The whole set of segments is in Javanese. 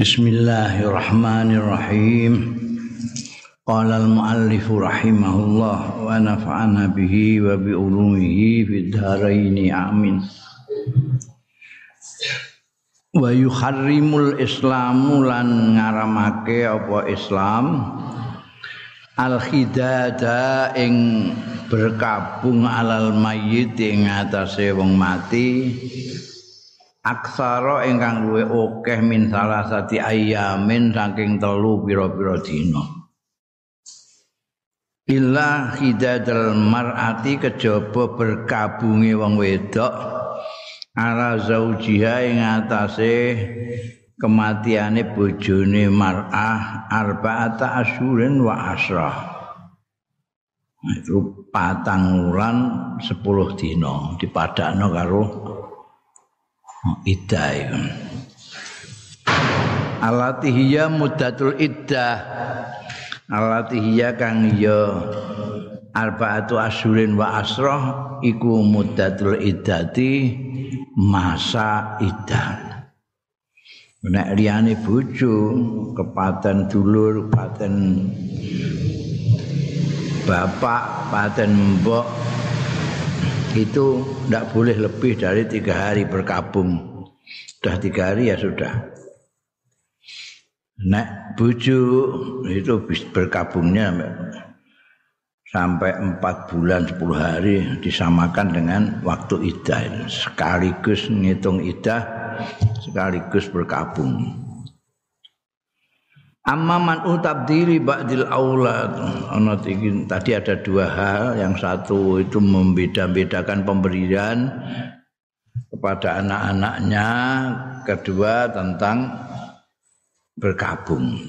Bismillahirrahmanirrahim. Qala al-muallif rahimahullah wa nafa'ana bihi wa bi ulumihi fid dharain amin. Wa yuharrimul islamu lan ngaramake apa Islam al khidada ing berkabung alal mayyit ing atase wong mati aksara ingkang luwih akeh min salah sati ayamin saking telu pira-pira dina. Illa hidadal mar'ati kejaba berkabunge wong wedok ala zaujiha ing atase kematiane bojone mar'ah arba'ata asyurin wa asrah. Itu patang wulan 10 dina dipadakno karo iddah itu. Alatihya muddatul iddah. Alatihya kang ya arba'atu asyurin wa asrah iku muddatul iddati masa iddah. Nek liyane bojo, kepaten dulur, kepaten bapak, paten mbok itu tidak boleh lebih dari tiga hari berkabung. Sudah tiga hari ya sudah. Nek buju itu berkabungnya sampai empat bulan sepuluh hari disamakan dengan waktu idah sekaligus ngitung idah sekaligus berkabung. Amma man utabdili ba'dil aulad. Ana tadi ada dua hal, yang satu itu membeda-bedakan pemberian kepada anak-anaknya, kedua tentang berkabung.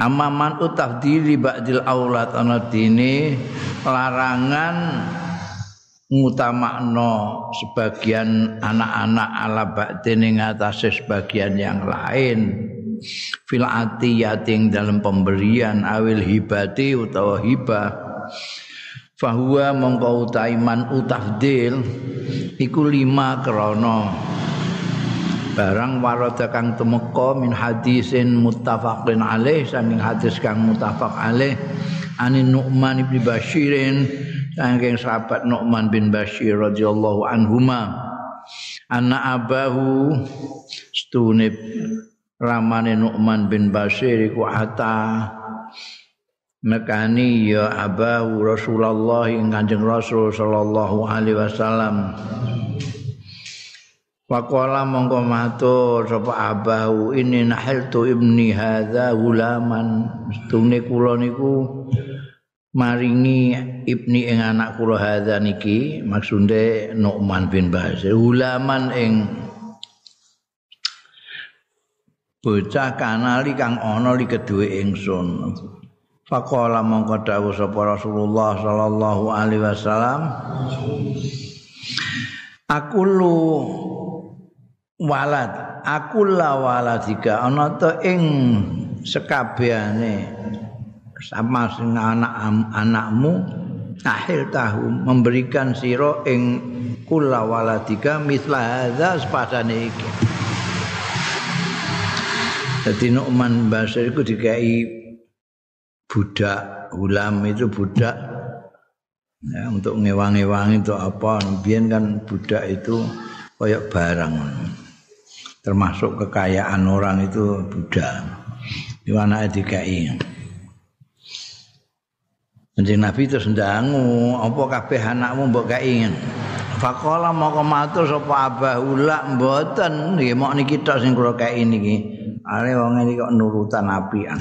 Amma man utabdili ba'dil aulad ana dini larangan ngutamakno sebagian anak-anak ala ba'din ing sebagian yang lain fil atiyating dalam pemberian awil hibati utawa hibah. Fahuwa mongko utaiman utafdil iku lima krana. Barang warada kang temeka min hadisin muttafaqin alaih saking hadis kang muttafaq alaih anin Nu'man bin Bashirin saking sahabat Nu'man bin Bashir radhiyallahu anhuma. Anak abahu stunib ramane Nu'man bin Bashir iku ata. Mekani ya abahu Rasulullah Kanjeng Rasul sallallahu alaihi wasallam. Waqala mongko matur sapa abahu ini nahiltu ibni hadza gulaman. Stune kula niku maringi ibni ing anak kula hadza niki maksunde Nu'man bin Bashir. Gulaman ing bocah kanali kang ana li keduwe ingsun. Faqala mongko dawuh sapa Rasulullah sallallahu alaihi wasallam aku lu walad aku la waladika. Ana ta ing sekabehane sama sing anak anakmu akhir tahun memberikan siro ing kula waladika misla hadza sepadane iki Jadi Nu'man Basir itu dikai budak, ulam itu budak ya, untuk ngewang-ngewang itu apa. Biar kan budak itu kayak barang. Termasuk kekayaan orang itu budak. Di mana dikai. Jadi Nabi itu sendangu, apa kabeh anakmu mbok kai Fakola mau kematur sapa abah ulak mboten nggih mok niki tok sing kula kai niki. Ale wong iki kok nurutan apian.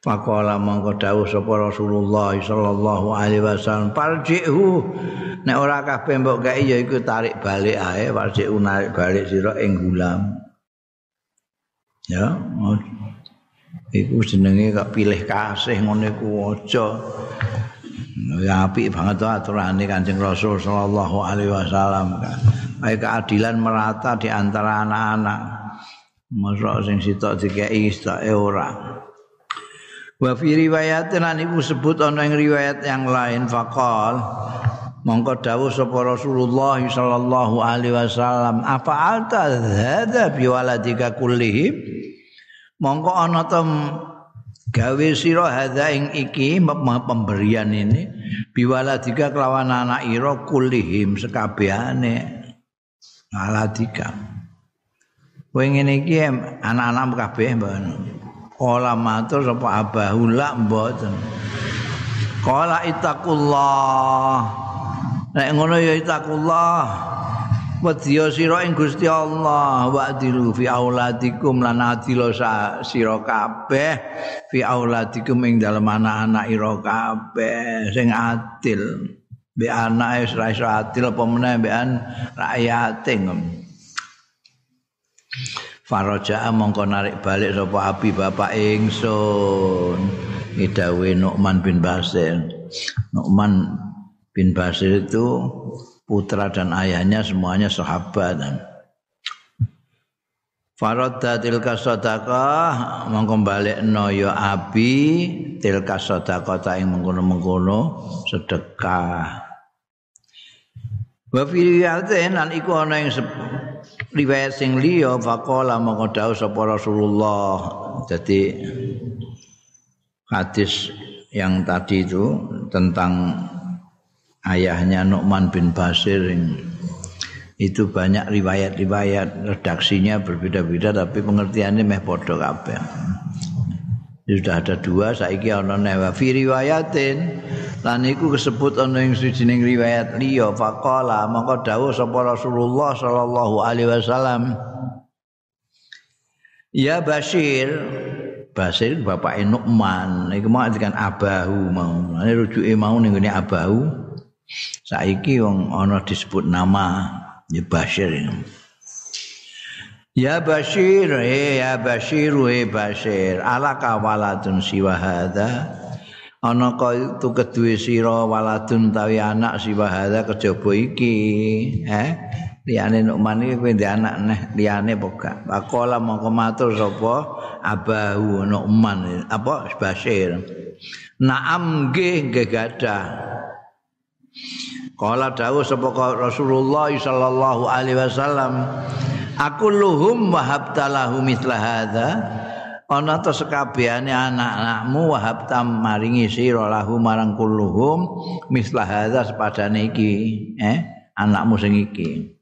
Pakola mongko dawuh sapa Rasulullah sallallahu alaihi wasallam, "Parji'hu nek ora kabeh mbok gawe ya iku tarik balik ae, parji'hu narik balik sira ing gulam." Ya, iku jenenge kok pilih kasih ngene ku aja. Ya apik banget to aturane Kanjeng Rasul sallallahu alaihi wasallam. Kayak keadilan merata di antara anak-anak. Masa sing sitok dikei sitoke ora. Wa fi riwayat lan iku sebut ana ing riwayat yang lain faqal mongko dawuh sapa Rasulullah sallallahu alaihi wasallam apa alta hadza bi waladika kullihim? Mongko ana ta gawe sira hadza ing iki pemberian ini bi waladika kelawan anak ira kullihim sekabehane. Aladika kowe ngene iki anak-anak kabeh mbok Kala matur sapa abahula mboten. Kala itakullah. Nek ngono ya itakullah. Wedya sira ing Gusti Allah wa adilu fi auladikum lan adilo sira kabeh fi auladikum ing dalem anak-anak ira kabeh sing adil. Be anake ora iso adil apa meneh mbekan rakyate Faraja mongko narik balik sapa api bapak ingsun. Idawe Nu'man bin Basir. Nu'man bin Basir itu putra dan ayahnya semuanya sahabat. Faradda tilka sadaqah mongko balekno ya abi tilka sadaqah ta ing mengkono-mengkono sedekah. Wa fi riwayatin lan iku ana ing riwayat sing liya faqala mongko dawuh sapa Rasulullah. Jadi hadis yang tadi itu tentang ayahnya Nu'man bin Basir itu banyak riwayat-riwayat redaksinya berbeda-beda tapi pengertiannya meh padha kabeh. Sudah ada dua saiki ana newa fi riwayatin lan iku kesebut ana ing sijining riwayat liya faqala maka dawuh sapa Rasulullah sallallahu alaihi wasallam Ya Bashir Basir bapak Nu'man iku mau dengan abahu mau. Ini rujuke mau ning abahu Saiki wong ana disebut nama ya Bashir. Ya Bashir, eh ya Bashir, eh Bashir. Ala kawalatun siwa hadza. Ana itu kedue sira waladun tawi anak siwa hadza kejaba iki, eh? Liyane Nu'man iki kowe anak neh liyane poka. Pakola mongko matur sapa abahu Nu'man apa Bashir. Naam nggih nggih gadah. Kala dawuh sapa Rasulullah sallallahu alaihi wasallam, "Aku luhum wahabta lahu mithla hadza." Ana ta sekabehane anak-anakmu wahabta maringi sira lahu marang kulluhum mithla hadza sepadane iki, eh? Anakmu sing iki.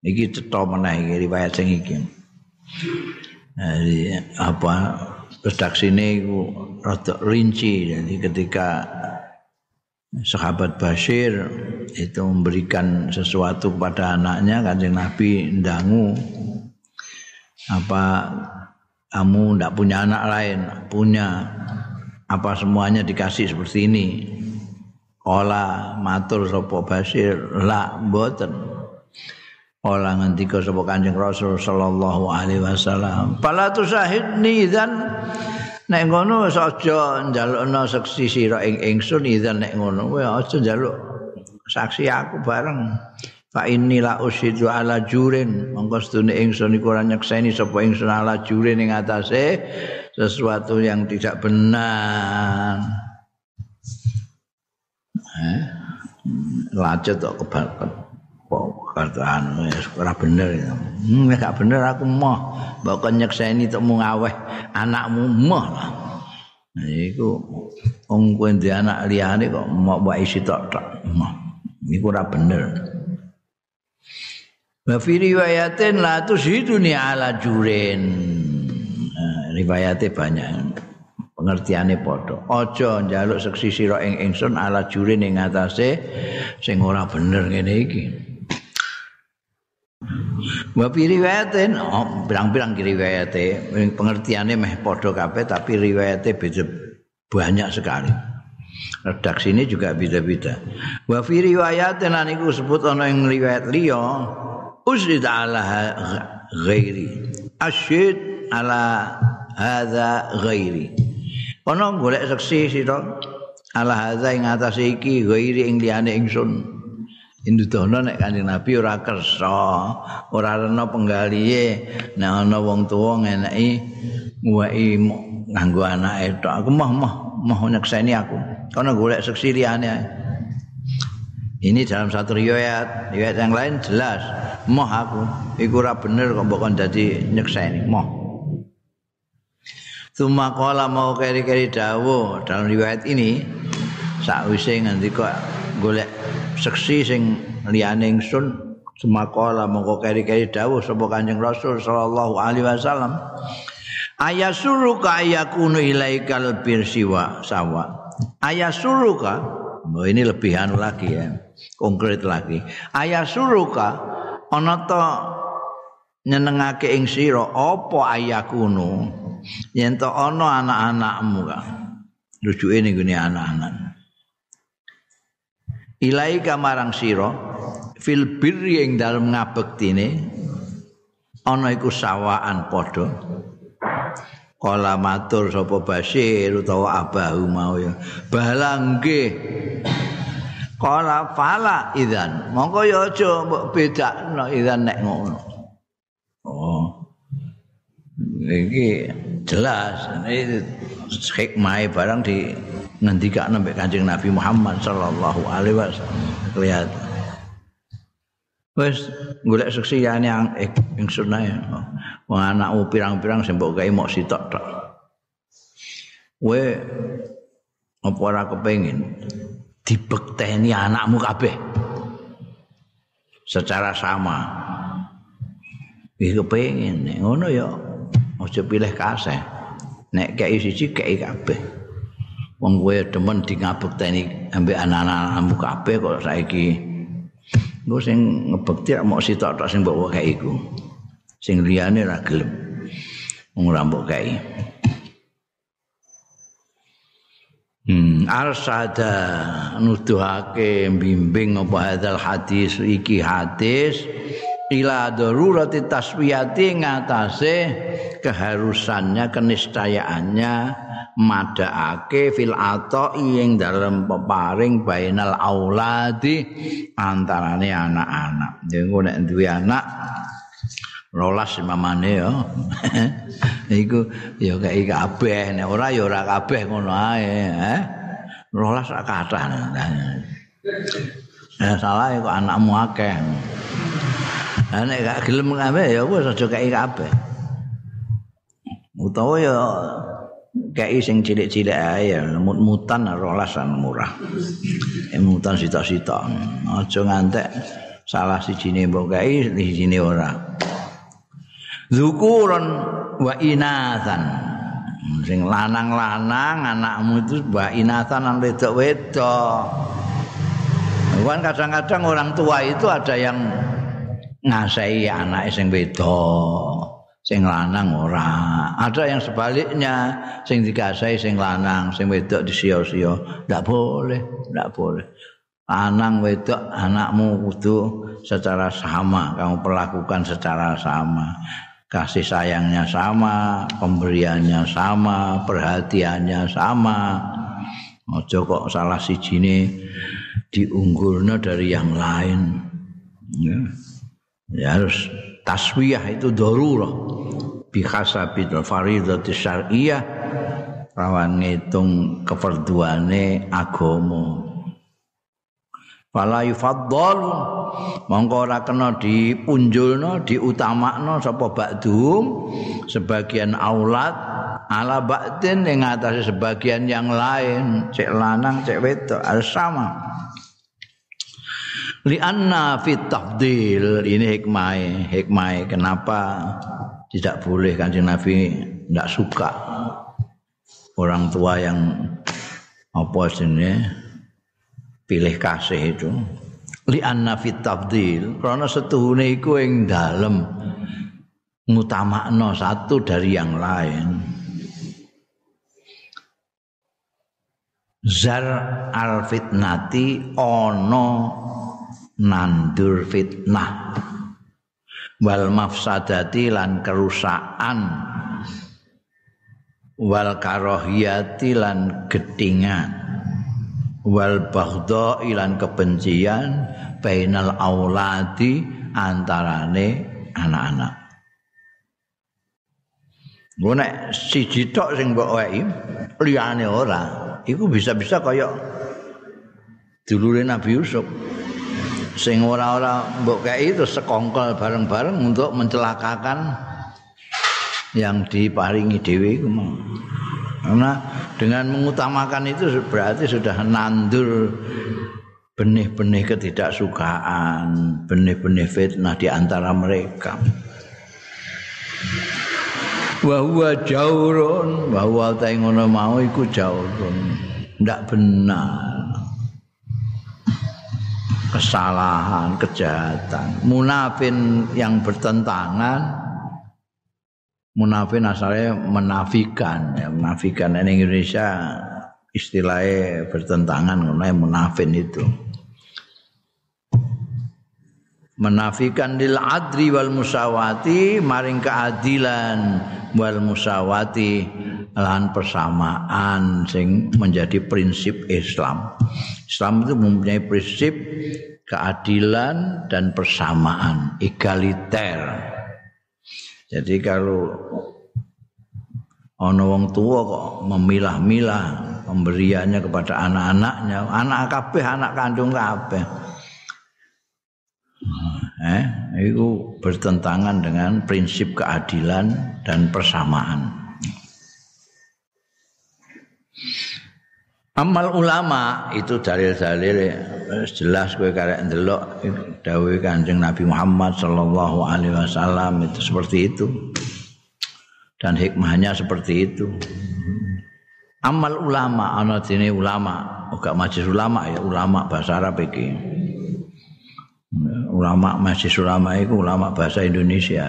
Iki cetha meneh iki riwayat sing iki. Jadi apa redaksine iku rada rinci jadi ketika sahabat Bashir itu memberikan sesuatu kepada anaknya kanjeng Nabi ndangu apa kamu ndak punya anak lain? Punya. Apa semuanya dikasih seperti ini? Ola matur sapa Bashir la mboten. Ola ngendika sapa Kanjeng Rasul sallallahu alaihi wasallam. Pala tusahidni dan nek ngono wis aja njalukna seksi sira ing ingsun idzan nek ngono kowe aja njaluk saksi aku bareng. Fa inni la usidu ala jurin. Monggo sedune ingsun iku ora nyekseni sapa ingsun ala jurin ing atase sesuatu yang tidak benar. Eh? Lacet kok kebakat kataan ora bener ya. Hmm, gak bener aku moh. Mbok nyekseni tok mung aweh anakmu moh lah. Iku wong kowe ndek anak liyane kok mau mbok isi tok tok. Moh. Iku ora bener. Wa fi riwayatin la tusiduni ala jurin. Riwayate banyak. pengertiane padha. Aja njaluk seksi sira ing ingsun ala jurin ing atase sing ora bener ngene iki. Wa riwayatin oh, pirang-pirang riwayate pengertiannya meh padha kabeh tapi riwayate beda banyak sekali. Redaksi ini juga beda-beda. Wa fi riwayatin lan iku sebut ana ing riwayat liya usrid ala ghairi. Asyid ala hadza ghairi. Ana golek seksi sira ala hadza ing atas iki ghairi ing liyane ingsun. Indudono nek Kanjeng Nabi ora kersa, ora rena penggalihe. Nek ana wong tuwa ngeneki nguweki nganggo anake tok. Aku mah mah mah nyekseni aku. Kono golek seksi liyane. Ini dalam satu riwayat, riwayat yang lain jelas. Moh aku, iku ora bener kok mbok dadi nyekseni, moh. Suma kala mau keri-keri dawuh dalam riwayat ini sakwise nganti kok golek seksi sing liyane ingsun suma kala mau keri-keri dawuh sapa Kanjeng Rasul sallallahu alaihi wasallam. Ayasuruka ayakunu ilaikal birsiwa sawa. Ayasuruka oh ini lebih anu lagi ya konkret lagi. Ayasuruka ana to nyenengake ing sira apa ayakunu? Yen to ana anak-anakmu ka rujuke ning anak-anak ilaika marang sira fil birri ing dalem ngabektine ana iku sawaan padha. Kala matur sapa basir utawa abahu mau ya. Balangge kala fala idzan. Mongko ya aja mbok bedakno idzan nek ngono. Oh. Iki jelas. Ini hikmah barang di ngendikane mbek Kanjeng Nabi Muhammad sallallahu alaihi wasallam kelihatan wis golek seksiyane yang ing sunah ya. Wong anakmu pirang-pirang sing mbok gawe mok sitok tok. We apa ora kepengin dibekteni anakmu kabeh secara sama. Iki kepengin ngono ya aja pilih kasih. Nek kei siji kei kabeh. Wong kowe demen di ngabekteni ambek anak-anakmu kabeh kok saiki Engko sing ngebekti mok sitok tok sing mbok wae iku. Sing liyane ora gelem. Wong ora mbok kae. Hmm, arsada nuduhake bimbing apa hadal hadis iki hadis ila darurati taswiyati ngatasé keharusannya kenistayaannya madhaake fil ato ing dalem peparing bainal auladi antarane anak-anak. Dengko nek duwe anak rolas mamane ya. Iku ya kaya kabeh nek ora ya ora kabeh ngono ae, eh. Rolas sak kathah. Nah, salah kok anakmu akeh. Nah, nek gak gelem kabeh ya wis aja kaya kabeh. Utawa ya kei sing cilik-cilik ae mut-mutan rolasan murah. Mutan sita-sita. Aja ngantek salah sijine mbok kei sijine ora. Zukuron wa inatan. Sing lanang-lanang anakmu itu wa inatan lan wedok-wedok. Kan kadang-kadang orang tua itu ada yang ngasai anak sing wedok. Sing lanang ora. Ada yang sebaliknya, sing dikasai sing lanang, sing wedok disio-sio. Ndak boleh, ndak boleh. Lanang wedok anakmu kudu secara sama, kamu perlakukan secara sama. Kasih sayangnya sama, pemberiannya sama, perhatiannya sama. Ojo kok salah sijine diunggulnya dari yang lain. Ya, ya harus taswiyah itu darurah. Bi khasabil faridati syar'iyyah rawan ngitung keperduane agama fala yufaddal mongko ora kena dipunjulno diutamakno sapa ba'dhum sebagian aulad ala ba'din ing atase sebagian yang lain. Cek lanang cek wedok harus sama li anna fit tafdil. Ini hikmah hikmah kenapa tidak boleh kanjeng Nabi tidak suka orang tua yang apa sini pilih kasih itu. Li anna fit tafdil. Karena setuhune iku ing dalem. Ngutamakno satu dari yang lain. Zar al fitnati ono nandur fitnah. Wal mafsadati lan kerusakan. Wal karohiyati lan getingan wal baghdha ilan kebencian bainal auladi antarane anak-anak. Gue siji tok sing mbok wae liyane ora iku bisa-bisa kaya dulure Nabi Yusuf sing ora-ora mbok kei itu sekongkol bareng-bareng untuk mencelakakan yang diparingi dewi karena dengan mengutamakan itu berarti sudah nandur benih-benih ketidaksukaan, benih-benih fitnah di antara mereka. Bahwa jaurun, bahwa ngono mau iku jaurun. Ndak benar. Kesalahan, kejahatan, munafin yang bertentangan munafin asalnya menafikan. Ya menafikan. Ini Indonesia istilahnya bertentangan mengenai munafin itu. Menafikan lil adri wal musawati maring keadilan wal musawati lan persamaan sing menjadi prinsip Islam. Islam itu mempunyai prinsip keadilan dan persamaan, egaliter. Jadi kalau ono wong tua kok memilah-milah pemberiannya kepada anak-anaknya, anak kabeh, anak kandung kabeh. Eh, itu bertentangan dengan prinsip keadilan dan persamaan. Amal ulama itu dalil-dalil jelas kowe karek ndelok dawuh Kanjeng Nabi Muhammad sallallahu alaihi wasallam itu seperti itu. Dan hikmahnya seperti itu. Amal ulama ana dene ulama, ora majelis ulama ya ulama bahasa Arab iki. Ulama majelis ulama itu ulama bahasa Indonesia.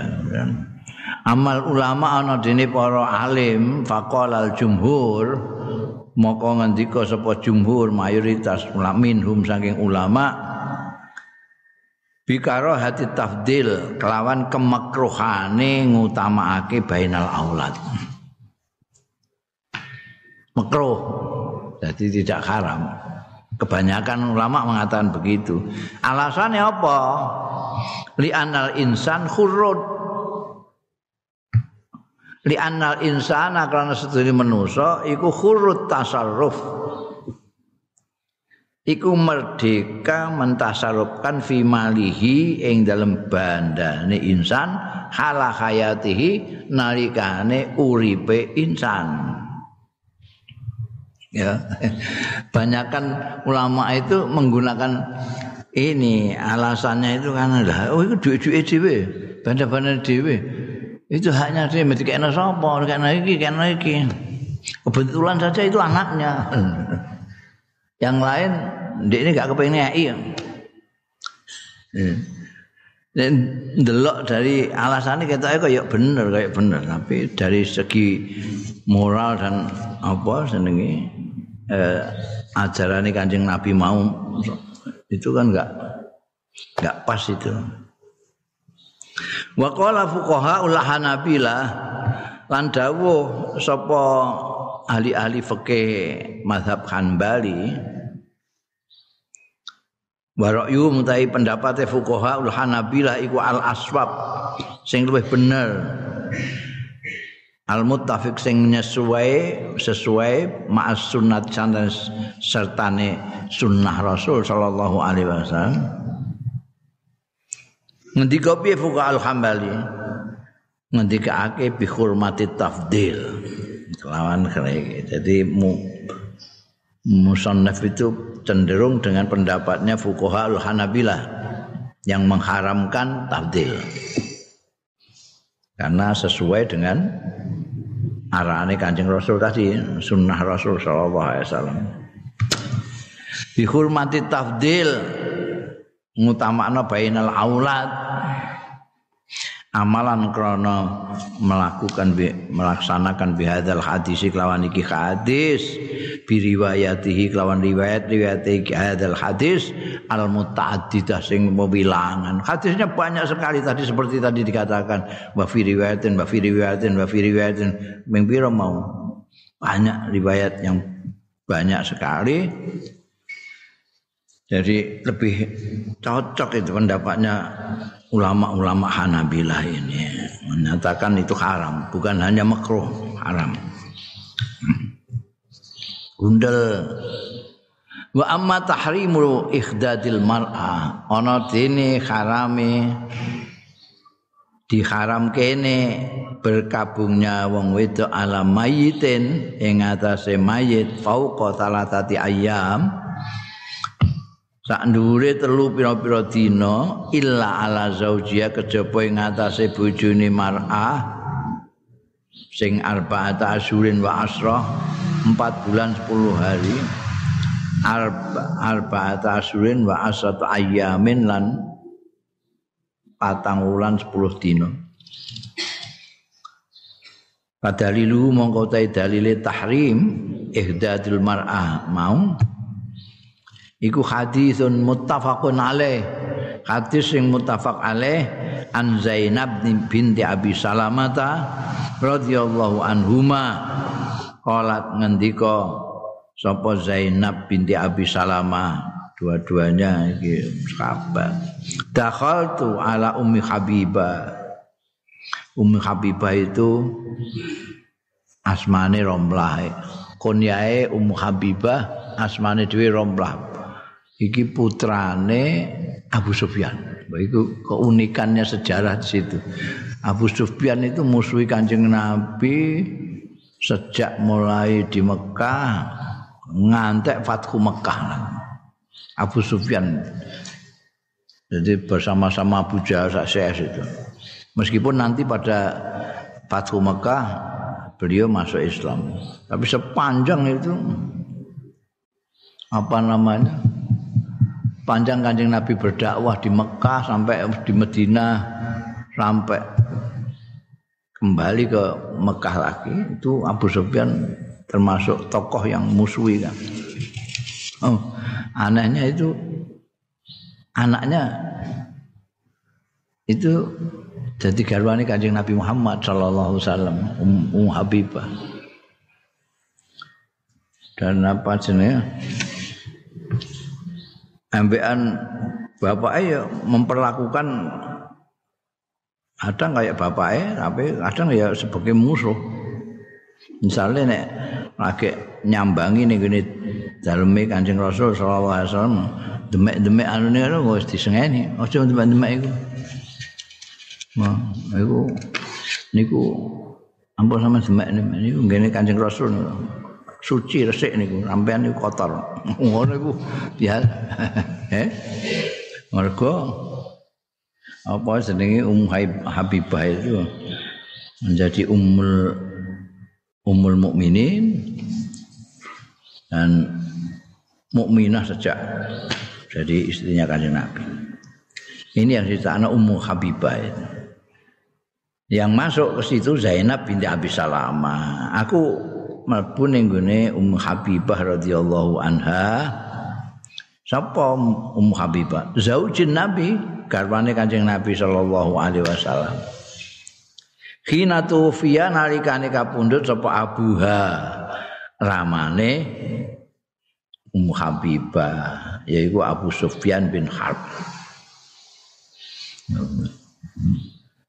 Amal ulama ana dene para alim faqala al jumhur maka ngendika sapa jumhur mayoritas minhum saking ulama bikaro hati tafdil kelawan kemakruhane ngutamakake bainal aulad. Makruh jadi tidak haram. Kebanyakan ulama mengatakan begitu. Alasannya apa? Li anal insan khurud li annal insana karena sedune manusa iku khurut tasarruf. Iku merdeka mentasarrufkan fi malihi ing dalem bandane insan hala hayatihi nalikane uripe insan. Ya. Banyakkan ulama itu menggunakan ini alasannya itu kan oh itu duit-duit dhewe banda-banda dhewe itu haknya dia mesti kena sapa kena iki kena iki. Kebetulan saja itu anaknya. Yang lain dia ini gak kepengen ngei dan delok dari alasannya kita kayak bener kayak bener. Tapi dari segi moral dan apa senengi eh, ajaran kanjeng nabi mau itu kan nggak nggak pas itu Wa qala fuqaha ul Hanabilah lan dawuh sapa ahli-ahli fikih mazhab Hanbali wa ra'yu mutai pendapat fuqaha ul Hanabilah iku al aswab sing luwih bener. Al muttafiq sing sesuai sesuai ma'as sunnat sertane sunnah Rasul sallallahu alaihi wasallam ngendika piye fuqa al hambali ngendikake bi hurmati tafdil. Kelawan kene jadi mu musannaf itu cenderung dengan pendapatnya fuqaha al hanabilah yang mengharamkan tafdil. Karena sesuai dengan arahan Kanjeng Rasul tadi sunnah Rasul sallallahu alaihi wasallam. Dihormati tafdil ngutamakna bainal aulad. Amalan krana melakukan melaksanakan bihadzal hadis kelawan iki hadis. Bi riwayatihi kelawan riwayat riwayat iki hadzal hadis. Al mutaaddidah sing mobilangan hadisnya banyak sekali tadi seperti tadi dikatakan. Wa fi riwayatin wa fi riwayatin wa fi riwayatin. Mau? Banyak riwayat yang banyak sekali. Jadi lebih cocok itu pendapatnya ulama-ulama Hanabilah ini. Menyatakan itu haram, bukan hanya makruh, haram. Gundel. Wa amma tahrimu ikhdadil mar'a. Ana dene harame diharam kene berkabungnya wong wedok ala mayitin. Ing atase mayit fauqa talatati ayam sak ndure telu pira-pira dina illa ala zaujia kejaba ing atase bojone mar'ah sing arba'ata asyurin wa asrah 4 bulan 10 hari arba'ata asyurin wa asratu ayyamin lan patang wulan 10 dina. Padalilu mongko ta dalile tahrim ihdadul mar'ah mau iku hadisun muttafaqun alaih. Hadis sing muttafaq alaih an Zainab binti Abi Salamata radhiyallahu anhuma. Qalat ngendika sapa Zainab binti Abi Salamah dua-duanya iki sahabat. Dakhaltu ala ummi Habibah ummi Habibah itu asmane Romlah. Kunyae ummu Habibah asmane dhewe Romlah iki putrane Abu Sufyan itu keunikannya sejarah di situ Abu Sufyan itu musuhi Kanjeng Nabi sejak mulai di Mekah ngantek Fathu Mekah. Abu Sufyan jadi bersama-sama Abu Jahal CS itu. Meskipun nanti pada Fathu Mekah beliau masuk Islam. Tapi sepanjang itu apa namanya? Panjang kanjeng Nabi berdakwah di Mekah sampai di Medina sampai kembali ke Mekah lagi itu Abu Sufyan termasuk tokoh yang musuhi kan. Oh, anehnya itu anaknya itu jadi garwane Kanjeng Nabi Muhammad sallallahu alaihi wasallam um, um Habibah. Dan apa jenenge? Ambean bapaknya ya memperlakukan ada kayak bapaknya tapi kadang ya sebagai musuh. Misalnya nek lagi nyambangi nih gini daleme Kanjeng Rasul sallallahu alaihi wasallam demek-demek anune ngono wis disengeni. Aja demek-demek iku. Wah, iku niku ampun sama demek niku ngene Kanjeng Rasul suci resik niku sampean niku kotor ngono iku ya eh mergo apa jenenge Um Habibah itu menjadi umul umul mukminin dan mukminah sejak jadi istrinya kanjeng Nabi. Ini yang anak Ummu Habibah itu. Yang masuk ke situ Zainab binti Abi Salama. Aku mlebu ning gone Ummu Habibah radhiyallahu anha. Sapa Ummu Habibah? Zaujin Nabi, garwane Kanjeng Nabi sallallahu alaihi wasallam. Khina tufiya nalikane kapundhut sapa abuha ramane Ummu Habibah yaiku Abu Sufyan bin Harb.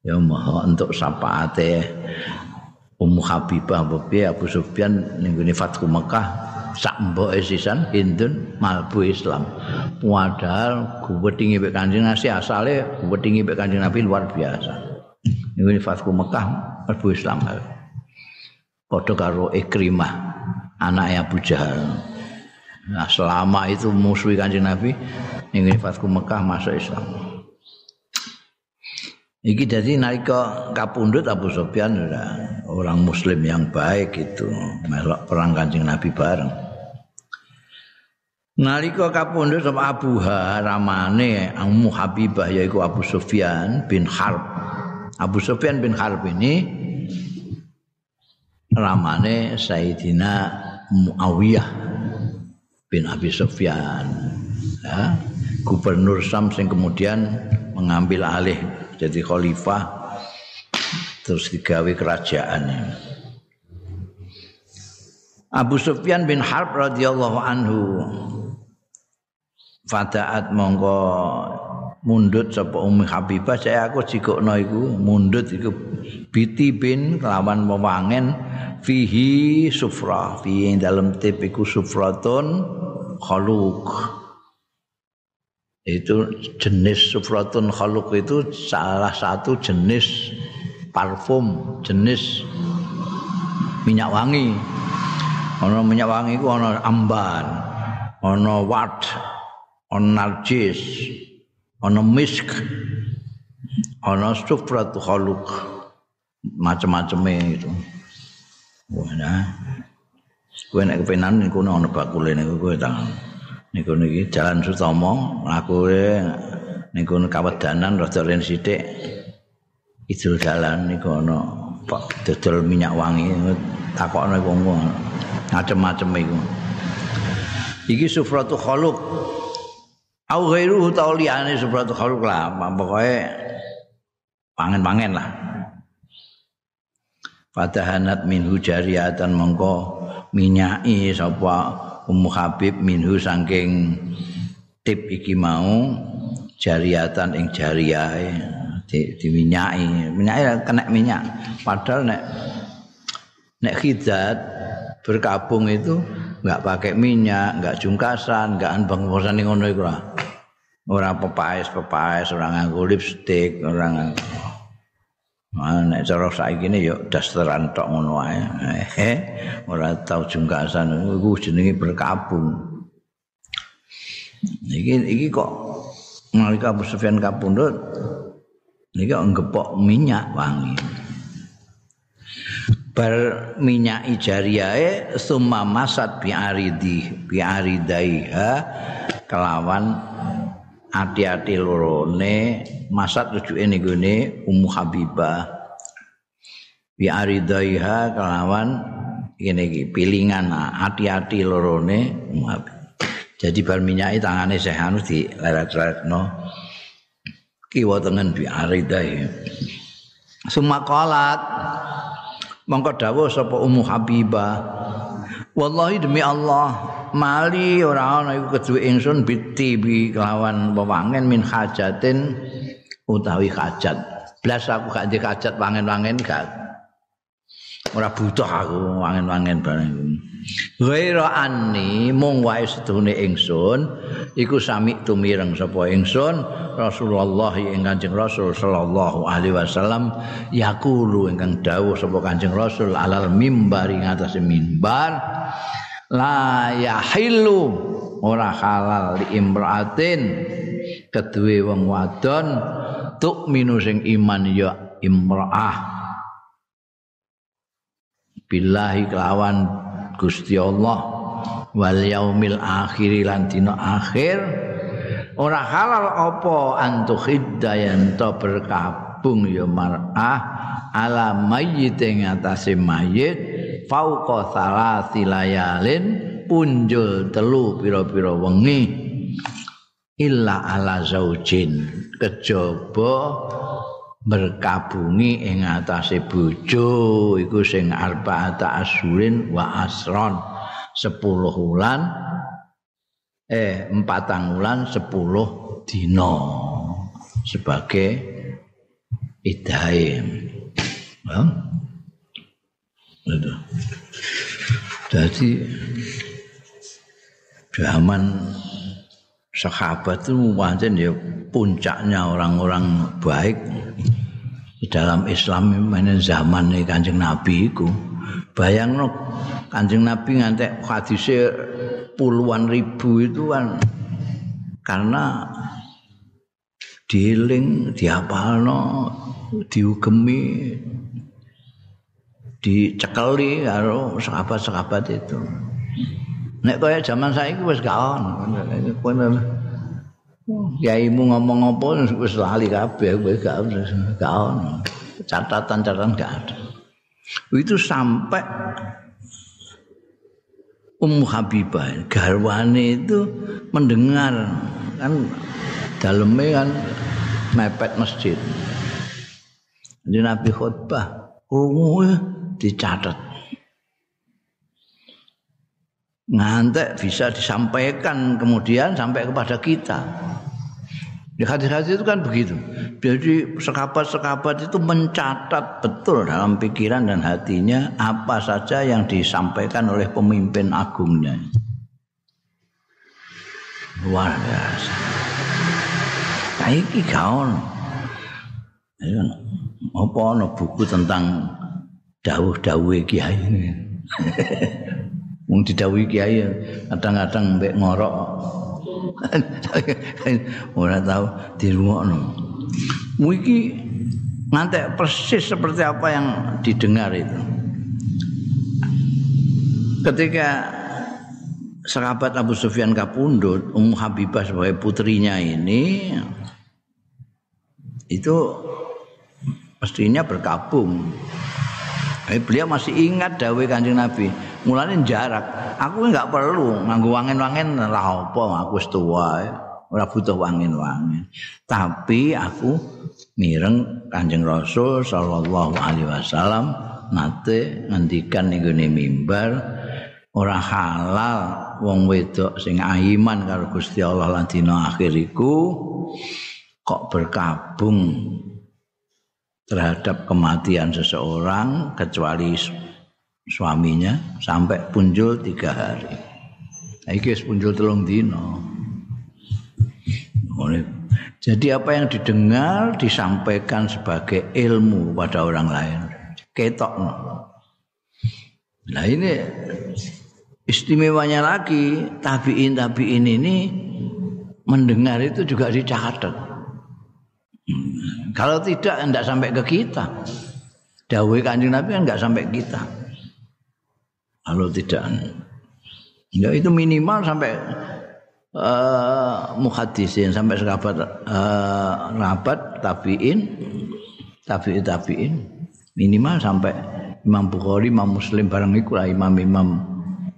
Ya maha untuk syafaate Ummu Habibah bebi Abu Sufyan ning gone Fathu Mekah sak mboke sisan Hindun malbu Islam. Padahal guwetingi mek Kanjeng Nabi asale guwetingi mek Kanjeng Nabi luar biasa. Ini Fatku Mekah Abu Islam. Padha karo Ikrimah anaknya Abu Jahal. Nah, selama itu musuh Kanjeng Nabi ini Fatku Mekah masuk Islam. Iki jadi nalika kapundhut Abu Sufyan orang muslim yang baik itu melok perang Kanjeng Nabi bareng. Nalika kapundhut sama Abu Haramane Ammu Habibah yaiku Abu Sufyan bin Harb Abu Sufyan bin Harb ini ramane Sayyidina Muawiyah bin Abi Sufyan ya, gubernur Sam yang kemudian mengambil alih jadi khalifah terus digawe kerajaan. Abu Sufyan bin Harb radhiyallahu anhu fadaat mongko mundut sapa Ummi Habibah. Saya aku jikokno iku mundut iku biti bin kelawan wewangen fihi sufra. Fi dalam tip iku sufratun khaluk itu jenis sufratun khaluk itu salah satu jenis parfum jenis minyak wangi. Ana minyak wangi ku ana ambar ana wat ana narjis ana misk ana sufratu khaluk macam-macam itu. Wah nah. Kowe nek kepenan ana bakule niku kowe tangan niku niki jalan Sutomo. Lakune niku kawedanan rada ren sithik. Idul dalan niku ana Pak dodol minyak wangi takokno wong macam-macam iku. Iki sufratu khaluk. Au ghairu ta liyane sufratu khaluk lah pokoke pangen-pangen lah. Fatahanat min hujariatan mongko minyai sapa Ummu Habib minhu saking tip iki mau jariatan ing jariahe di, diminyai minyai kena minyak. Padahal nek nek khidat berkabung itu enggak pakai minyak enggak jungkasan enggak anbang bosan ngono iku lah. Ora pepaes pepaes ora nganggo lipstick ora nganggo Nah, nek cara saiki ne yo dasteran tok ngono wae. Eh, ora tau jungkasan iku jenenge berkabung. Iki iki kok nalika Abu Sufyan kapundhut niki nggepok minyak wangi. Bar minyak ijariae summa masat bi aridi kelawan ati-ati lorone masat rujuke niku ne Ummu Habibah. Bi aridaiha kelawan ngene iki pilingan. Ati-ati lorone jadi bar minyaki tangane Syekh Anu di leret-leretno kiwa tengen bi aridai sumaqalat mongko dawuh sapa Ummu Habibah wallahi demi Allah mali ora ana iku keduwe ingsun biti bi kelawan wewangen min hajatin utawi hajat. Blas aku gak ndek hajat wangen-wangen gak ora butuh aku wangen-wangen bareng. Ghaira anni mung wae sedune ingsun iku sami tumireng sapa ingsun Rasulullah ing Kanjeng Rasul sallallahu alaihi wasallam yaqulu ingkang dawuh sapa Kanjeng Rasul alal mimbar ing atase mimbar la yahillu ora halal li imraatin keduwe wong wadon tuk minu sing iman ya imraah billahi kelawan Gusti Allah wal yaumil akhir lan dina akhir. Ora halal apa antukhidda yen to berkabung ya mar'ah ala mayyit ing atase mayit fauqa salasi layalin punjul telu pira-pira wengi illa ala zaujin. Kejaba berkabungi ing atase bojo iku sing arba'ata asyurin wa asron 10 wulan eh empatang wulan 10 dina sebagai idaim ya. Jadi zaman sahabat itu wancen ya puncaknya orang-orang baik. Dalam Islam ini zaman ini kanjeng Nabi itu. Bayang no kanjeng Nabi ngantek hadisnya puluhan ribu itu kan. Karena diiling diapal no diugemi dicekeli karo sahabat-sahabat itu. Nek kaya zaman saiki wis gak ono. Yaimu ngomong apa wis lali kabeh wis gak gak ono. Catatan-catatan gak ada. Itu sampai Ummu Habibah garwane itu mendengar kan dalamnya kan mepet masjid. Jadi Nabi khutbah, krungu dicatat. Ngantek bisa disampaikan kemudian sampai kepada kita. Di hadis-hadis itu kan begitu. Jadi sekabat-sekabat itu mencatat betul dalam pikiran dan hatinya apa saja yang disampaikan oleh pemimpin agungnya. luar biasa saiki gaon apa ana buku tentang dawuh-dawuhe kiai wong didhawuhi kiai kadang-kadang mbek ngorok ora tahu dirungokno iki ngantek persis seperti apa yang didengar itu ketika sahabat Abu Sufyan kapundut Ummu Habibah sebagai putrinya ini itu mestinya berkabung. Eh, beliau masih ingat dawe kanjeng Nabi. Mulanya jarak. Aku nggak perlu nganggu wangen-wangen lah apa. Aku setua. Ora butuh wangen-wangen. Tapi aku mireng kanjeng Rasul Sallallahu Alaihi Wasallam nate ngendikan ning mimbar ora halal wong wedok sing iman karo Gusti Allah lan dina akhir iku kok berkabung terhadap kematian seseorang kecuali suaminya sampai punjul tiga hari. Ini punjul telung dino. Jadi apa yang didengar disampaikan sebagai ilmu pada orang lain. Ketok. Nah ini istimewanya lagi tabiin tabiin ini mendengar itu juga dicatat. Kalau tidak tidak sampai ke kita. Dawai kanjeng Nabi kan nggak sampai kita. Kalau tidak, ya itu minimal sampai uh, muhadisin sampai sekabat uh, rabat tabiin, tabiin tabiin. Minimal sampai Imam Bukhari, Imam Muslim barang itu lah imam-imam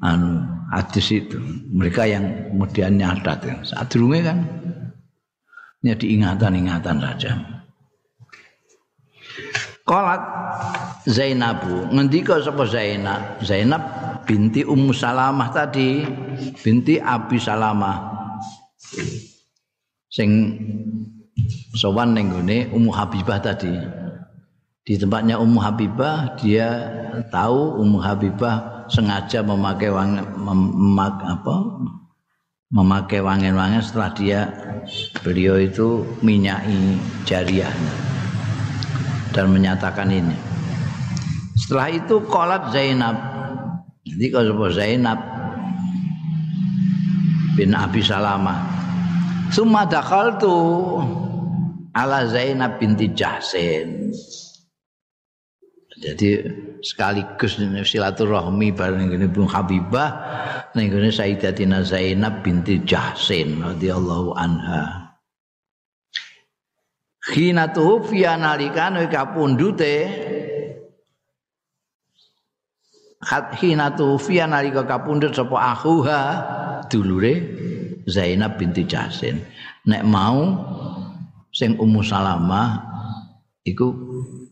anu hadis itu. Mereka yang kemudian nyadat. Saat dulu kan Ya diingatan-ingatan saja. Qalat Zainabu, ngendika sapa Zainab? Zainab binti Ummu Salamah tadi, binti Abi Salamah. Sing sowan ning gone Ummu Habibah tadi. Di tempatnya Ummu Habibah dia tahu Ummu Habibah sengaja memakai wang, memak, apa memakai wangen-wangen setelah dia beliau itu minyai jariahnya dan menyatakan ini. Setelah itu kolat Zainab. Jadi kalau Zainab bin Abi Salamah. Summa dakhaltu ala Zainab binti Jahsin. Jadi sekaligus silaturahmi bareng ngene Bu Habibah ngene Sayyidatina Zainab binti Jahsin radhiyallahu anha. Khina tufiya nalikane kapundute Khat khina tufiya nalika kapundhut sapa akhuha dulure Zainab binti Jahsin. Nek mau sing Ummu Salamah iku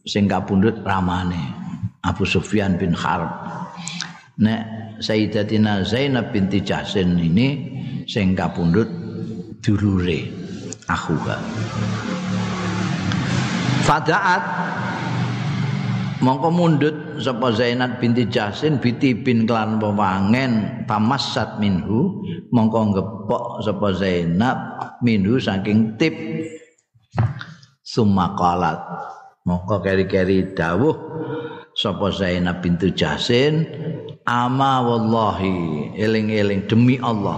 sing kapundhut ramane. Abu Sufyan bin Harb. Nek Sayyidatina Zainab binti Jahsin ini sing kapundhut dulure akhuha. Fadaat. Mongko mundut sapa Zainab binti Jahsin binti bin klan pewangen pamassat minhu mongko ngepok sapa Zainab minhu saking tip. Summa qalat. Mongko keri-keri dawuh sapa Zainab bintu Jasin ama wallahi eling-eling demi Allah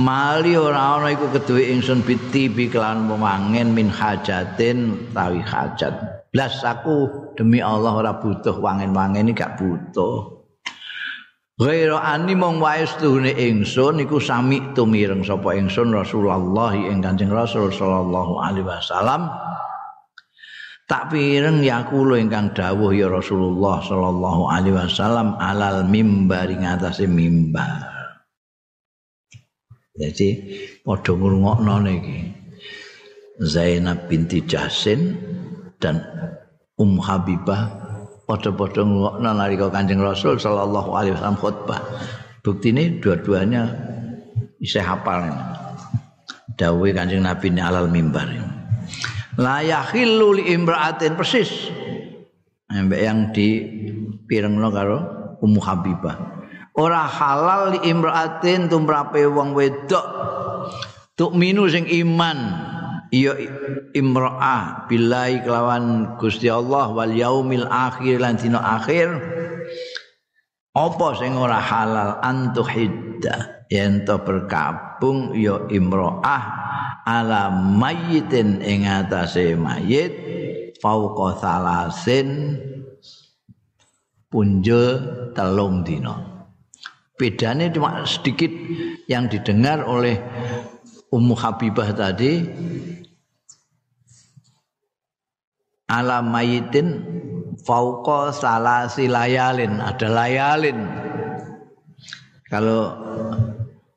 mali ora ana iku keduwe ingsun biti bi kelan pemangen min hajatin tawi hajat. Blas aku demi Allah ora butuh wangen-wangen iki gak butuh. Ghaira ani mong wae setuhune ingsun iku sami tumireng sapa ingsun Rasulullah ing Kanjeng Rasul sallallahu alaihi wasallam. Tak pireng yakulo ingkang dawuh ya Rasulullah sallallahu alaihi wasallam alal mimbar ing atase mimbar. Jadi padha ngrungokno niki. Zainab binti Jasin dan Um Habibah padha-padha ngrungokno nalika Kanjeng Rasul sallallahu alaihi wasallam khutbah. Ini dua-duanya isih hafal. Dawuh Kanjeng Nabi ini alal mimbar. La yakhillu li persis yang di pirengno karo Ummu Habibah ora halal li imra'atin tumrape wong wedok. Minu sing iman ya imra'ah billahi kelawan Gusti Allah wal yaumil akhir lan dina akhir. Apa sing ora halal antuhidda yen to berkabung ya imra'ah ala mayyitin ing atase mayit fauqa salasin punjul telung dina bedanya cuma sedikit yang didengar oleh Ummu Habibah tadi. Ala mayitin fauqa salasi layalin. Ada layalin. Kalau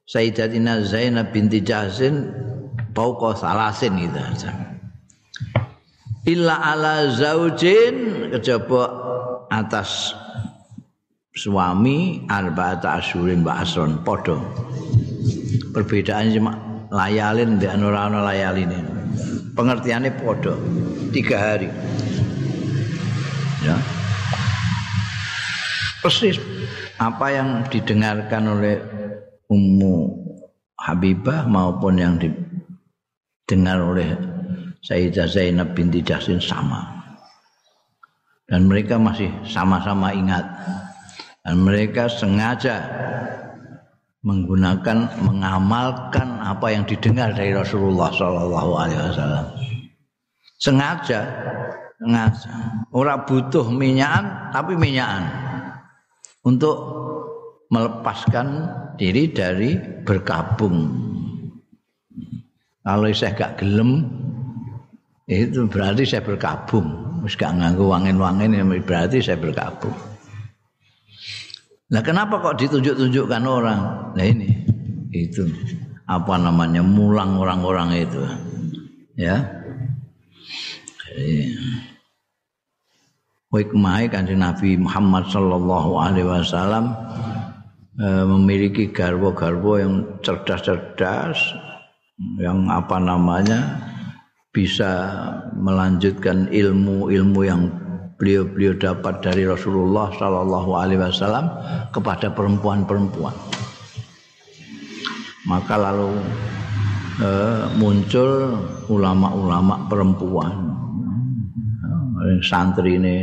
Sayyidatina Zainab binti Jahsin fauqa salasin gitu illa ala zaujin kejaba atas suami arba'ata asyurin wa asron podo. Perbedaan cuma layalin di ora layalin pengertiannya podo tiga hari. Ya. Persis apa yang didengarkan oleh Ummu Habibah maupun yang didengar oleh Sayyidah Zainab binti Jasin sama. Dan mereka masih sama-sama ingat dan mereka sengaja menggunakan mengamalkan apa yang didengar dari Rasulullah Shallallahu Alaihi Wasallam. Sengaja sengaja. Orang butuh minyakan tapi minyakan untuk melepaskan diri dari berkabung. Kalau saya gak gelem itu berarti saya berkabung. Wis gak nganggo wangin-wangin berarti saya berkabung Nah kenapa kok ditunjuk-tunjukkan orang? Nah ini itu apa namanya mulang orang-orang itu, ya. Hikmah kanjeng Nabi Muhammad Sallallahu Alaihi Wasallam e, memiliki garwo-garwo yang cerdas-cerdas, yang apa namanya bisa melanjutkan ilmu-ilmu yang beliau-beliau dapat dari Rasulullah Shallallahu Alaihi Wasallam kepada perempuan-perempuan. Maka lalu eh, muncul ulama-ulama perempuan, santri ini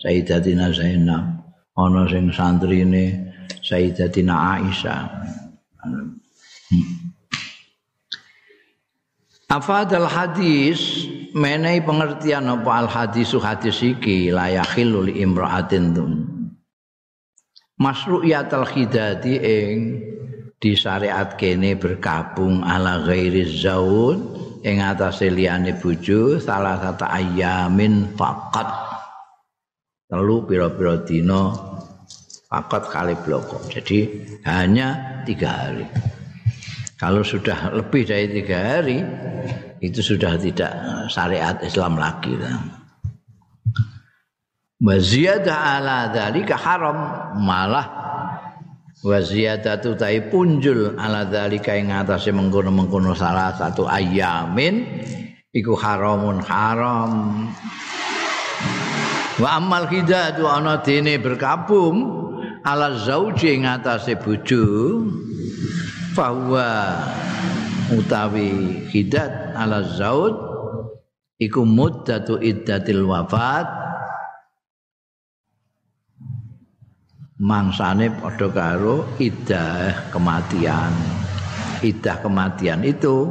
Sayyidatina Zainab, ono sing santri ini Sayyidatina Aisyah. Afadal hadis menehi pengertian apa al hadisu hadis iki layakhilul imra'atin tun. Masru'iyatul khidati ing disyariat kene bergabung ala ghairi zaud ing atase liyane bojo salah satu ayamin faqat telu pira-pira dina faqat kali bloko. Jadi hanya tiga hari. Kalau sudah lebih dari tiga hari, itu sudah tidak syariat Islam lagi. Wa ziyada ala dzalika haram malah wa ziyadatu tai punjul ala dzalika ing atase mengkono-mengkono salah satu ayamin iku haramun haram. Wa amal hidatu ana dene berkabung ala zauji ing atase bojo fahuwa utawi hidat ala zaud iku muddatu iddatil wafat. Mangsane padha karo iddah kematian. Iddah kematian itu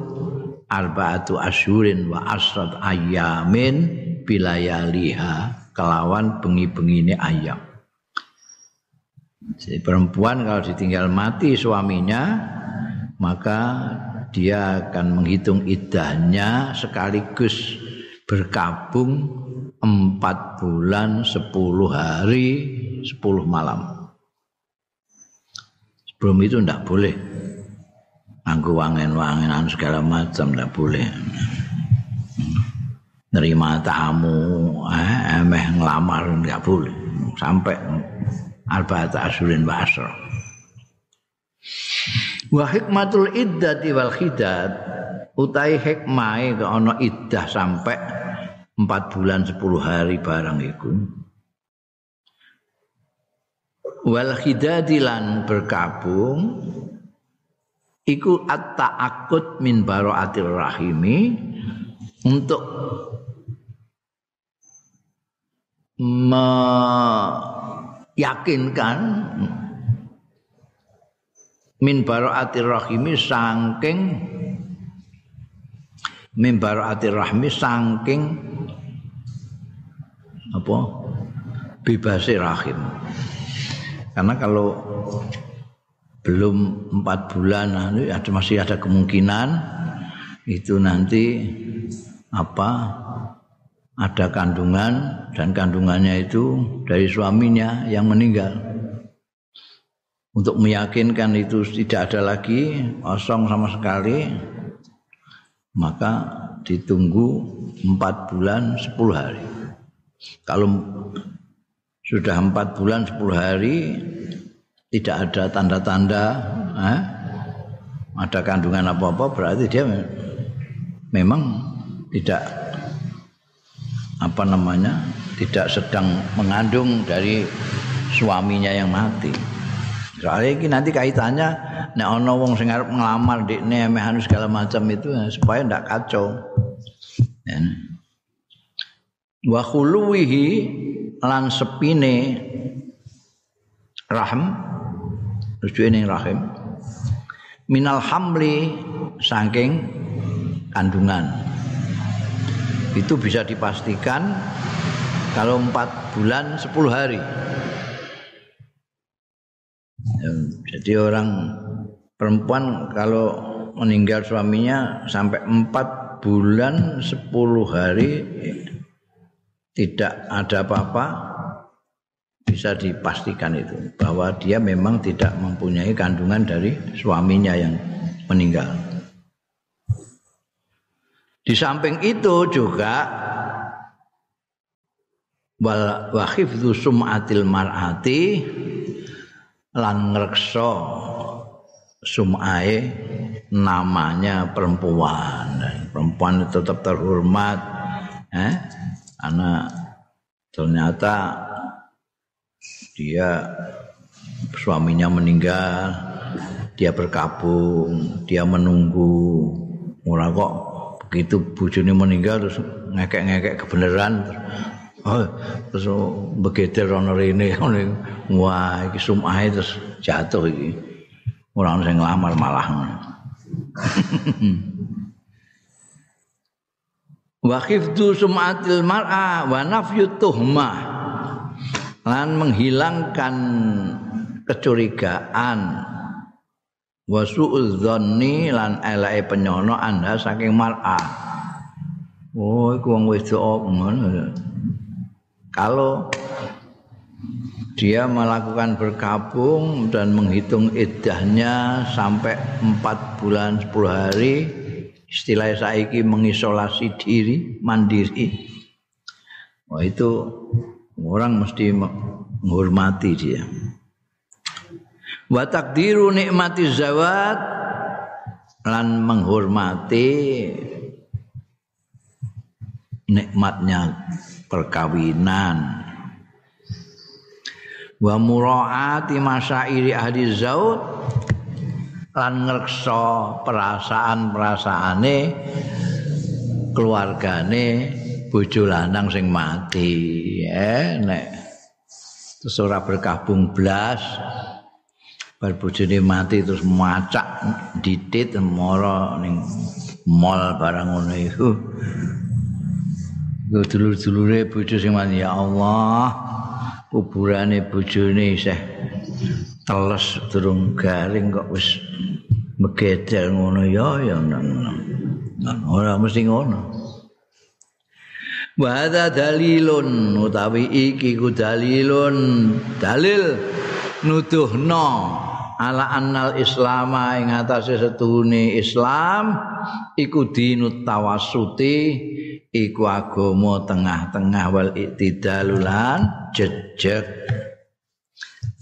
arbaatu asyurin wa asrat ayamin bilayaliha kelawan bengi-bengine ayam. Jadi perempuan kalau ditinggal mati suaminya maka dia akan menghitung idahnya sekaligus berkabung empat bulan sepuluh hari sepuluh malam. Sebelum itu tidak boleh. Anggu wangen-wangenan segala macam tidak boleh. Nerima tamu eh, emeh ngelamar tidak boleh. Sampai arba'at asyurin wa wa hikmatul iddati wal khidad. Utai hikmahe ke ana iddah sampai 4 bulan 10 hari barang iku. Wal khidadilan berkabung. Iku at-ta'aqqud min baraatir rahimi. Untuk meyakinkan min baraatir rahimi saking min baraatir rahmi saking apa? Bebasi rahim. Karena kalau belum empat bulan nah, ada masih ada kemungkinan itu nanti apa? Ada kandungan dan kandungannya itu dari suaminya yang meninggal untuk meyakinkan itu tidak ada lagi kosong sama sekali maka ditunggu empat bulan sepuluh hari kalau sudah empat bulan sepuluh hari tidak ada tanda-tanda eh, ada kandungan apa-apa berarti dia memang tidak apa namanya tidak sedang mengandung dari suaminya yang mati. Soalnya ini nanti kaitannya nek ana wong sing arep nglamar ndekne anu segala macam itu ya, supaya ndak kacau. Ya. Wa khuluwihi lan sepine rahim tujuane rahim minal hamli saking kandungan itu bisa dipastikan kalau empat bulan sepuluh hari jadi orang perempuan kalau meninggal suaminya sampai empat bulan sepuluh hari tidak ada apa-apa bisa dipastikan itu bahwa dia memang tidak mempunyai kandungan dari suaminya yang meninggal. Di samping itu juga wal wahifdzu sum'atil mar'ati lan ngrekso sum'ae namanya perempuan. Perempuan tetap terhormat eh karena ternyata dia suaminya meninggal, dia berkabung, dia menunggu. Ora kok begitu bojone meninggal terus ngekek-ngekek kebenaran terus begitu rono rene wah iki sumahe terus jatuh iki. Ora ono sing nglamar malah. Wa khiftu sum'atil mar'a wa nafyu tuhmah lan menghilangkan kecurigaan wa su'udzanni lan elake penyono anda saking mar'a oh iku wong wedok ngono kalau dia melakukan berkabung dan menghitung iddahnya sampai empat bulan sepuluh hari istilah saiki mengisolasi diri mandiri. Oh itu orang mesti menghormati dia. Wa takdiru nikmati zawat lan menghormati nikmatnya perkawinan. Wa muraati masyairi ahli zaud lan ngrekso perasaan-perasaane keluargane bojo lanang sing mati. Eh nek terus ora berkabung blas bar bojone mati terus macak ditit moro ning mall barang ngono iku Dulur-dulure bojo sing mati ya Allah kuburane bojone isih teles durung garing kok wis megedel ngono. Ya ya ora mesti ngono. Wa dalilun utawi iki ku dalilun. Dalil nuduhno ala annal islama ing atase setuhune islam iku dinut tawassuti iku agama tengah-tengah wal iktidalulan jejeg.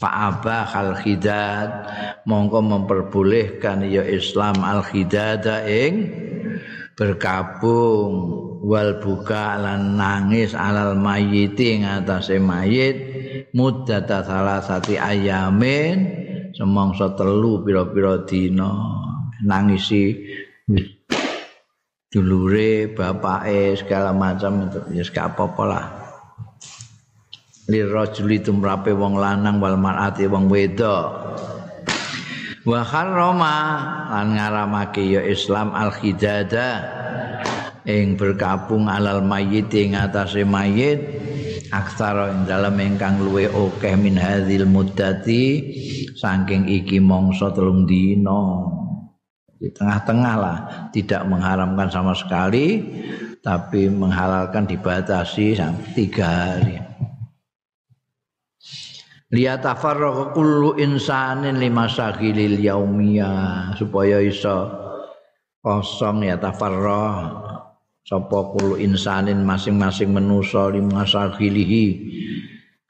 Fa'aba al khidad mongko memperbolehkan ya Islam al khidada ing berkabung. Wal buka lan nangis alal mayiti atase mayit. Muddata salah sati ayamin. Semangsa telu pira-pira dina. Nangisi dulure bapake segala macam itu. Ya gak apa-apa lah. Lirajuli tumrape wong lanang wal mar'ati wong wedok. Wa harrama lan ngaramake ya Islam al khidada ing berkabung alal mayit ing atase mayit aksara ing dalem ingkang luwe akeh min hadzal muddati saking iki mongso telung dina di tengah-tengah lah. Tidak mengharamkan sama sekali tapi menghalalkan dibatasi sampai tiga hari. Liyatafarraqa kullu insanin lima syagilil yaumiyah. Supaya iso kosong ya tafarrah. Sapa kullu insanin masing-masing manusa lima syagilihi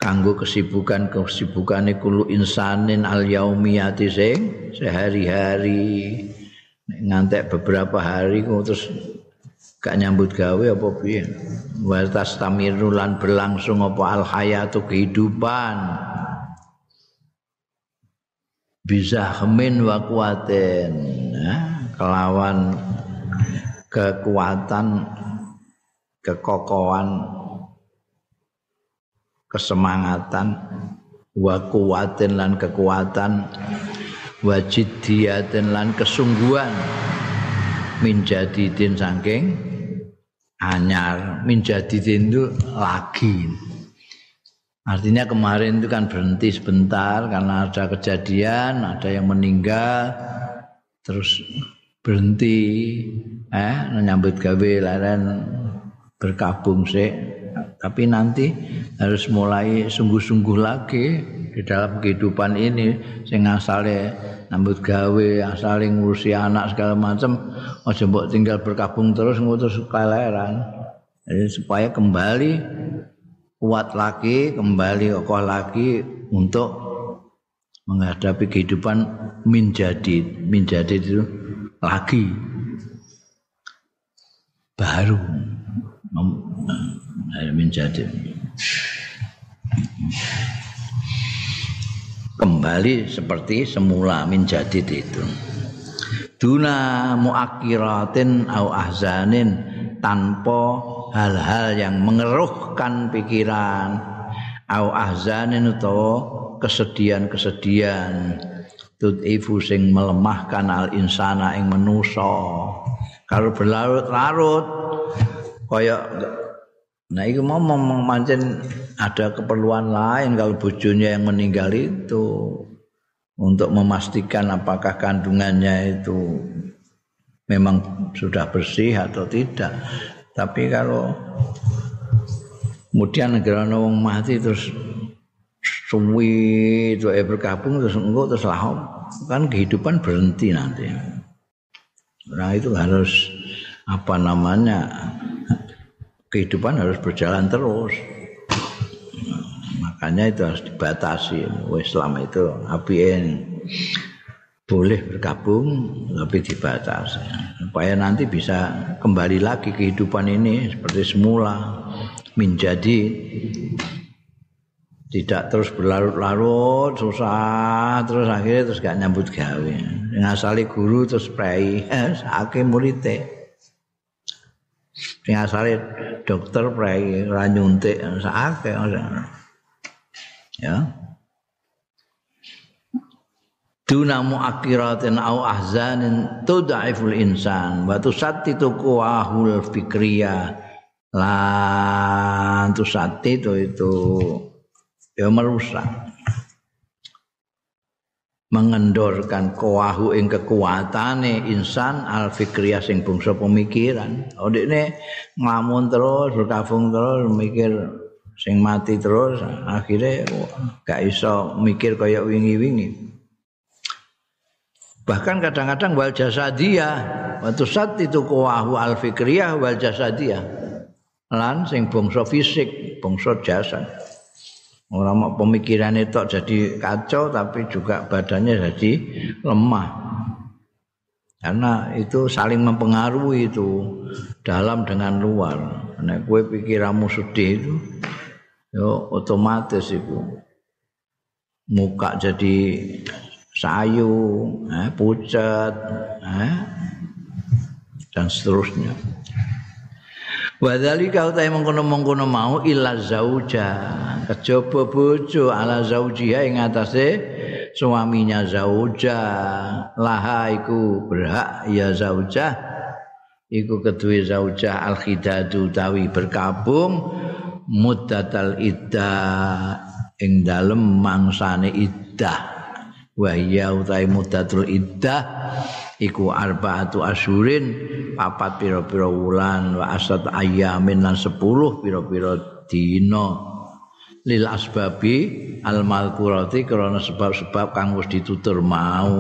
kanggo kesibukan kesibukane kullu insanin al yaumiyati sing sehari-hari ngantek beberapa hari terus gak nyambut gawe apa piye? Wa tastamiru lan berlangsung apa al hayatu kehidupan. Bisa hemin wa kuatin kelawan kekuatan kekokohan kesemangatan wa kuatin lan kekuatan wajid diatin lan kesungguhan. Minjadidin saking anyar. Minjadidin itu lagi. Artinya kemarin itu kan berhenti sebentar karena ada kejadian, ada yang meninggal, terus berhenti, eh, menyambut gawe lain berkabung sih. Tapi nanti harus mulai sungguh-sungguh lagi di dalam kehidupan ini, sing asale nyambut gawe, asale ngurusi anak segala macam, aja mbok tinggal berkabung terus ngutus keleran. Jadi supaya kembali kuat lagi, kembali kokoh lagi untuk menghadapi kehidupan menjadi menjadi itu lagi. Baru. Menjadi kembali seperti semula menjadi itu. Duna muakiratin au ahzanin tanpa hal-hal yang mengeruhkan pikiran. Au ahzanin utawa kesedihan-kesedihan. Tud'ifu sing melemahkan al insana ing manusa. Kalau berlarut-larut kaya nah itu mau memancin ada keperluan lain kalau bojonya yang meninggal itu untuk memastikan apakah kandungannya itu memang sudah bersih atau tidak tapi kalau kemudian negara wong mati terus suwi itu eh bergabung terus enggak terus lah kan kehidupan berhenti nanti. Nah itu harus apa namanya kehidupan harus berjalan terus. Makanya itu harus dibatasi. Islam itu APN boleh bergabung tapi dibatasi supaya nanti bisa kembali lagi kehidupan ini seperti semula menjadi tidak terus berlarut-larut susah terus akhirnya terus gak nyambut gawe ngasali guru terus prei ake murite ngasali dokter prei ranyuntik sakake ya. Duna muakiratin au ahzanin tudhaiful insan wa tusattitu quwahul fikriya lan tusattitu itu ya merusak mengendorkan kuahu ing kekuatane insan al fikriyah sing bangsa pemikiran. Oh ini nglamun terus berkabung terus mikir sing mati terus akhirnya gak iso mikir kaya wingi-wingi. Bahkan kadang-kadang wal jasadiyah waktu saat itu kuahu al fikriyah wal jasadiyah. Lan sing bangsa fisik bangsa jasad orang mau pemikiran itu jadi kacau tapi juga badannya jadi lemah. Karena itu saling mempengaruhi itu dalam dengan luar. Nek kue pikiranmu sedih itu yo otomatis itu. Muka jadi sayu, eh, pucet, eh, dan seterusnya. Wadhalika utai mengkono-mengkono mau illa zauja. Kejaba bojo ala zaujiha ing atase suaminya zauja. Laha iku berhak ya zauja. Iku kedua zauja al-khidadu tawi berkabung muddatal iddah ing dalem mangsane iddah. Wahya utai muddatul iddah iku arbaatu asyurin papat pira-pira wulan wa asat ayamin lan 10 pira-pira dina. Lil asbabi al malkurati karena sebab-sebab kang wis ditutur mau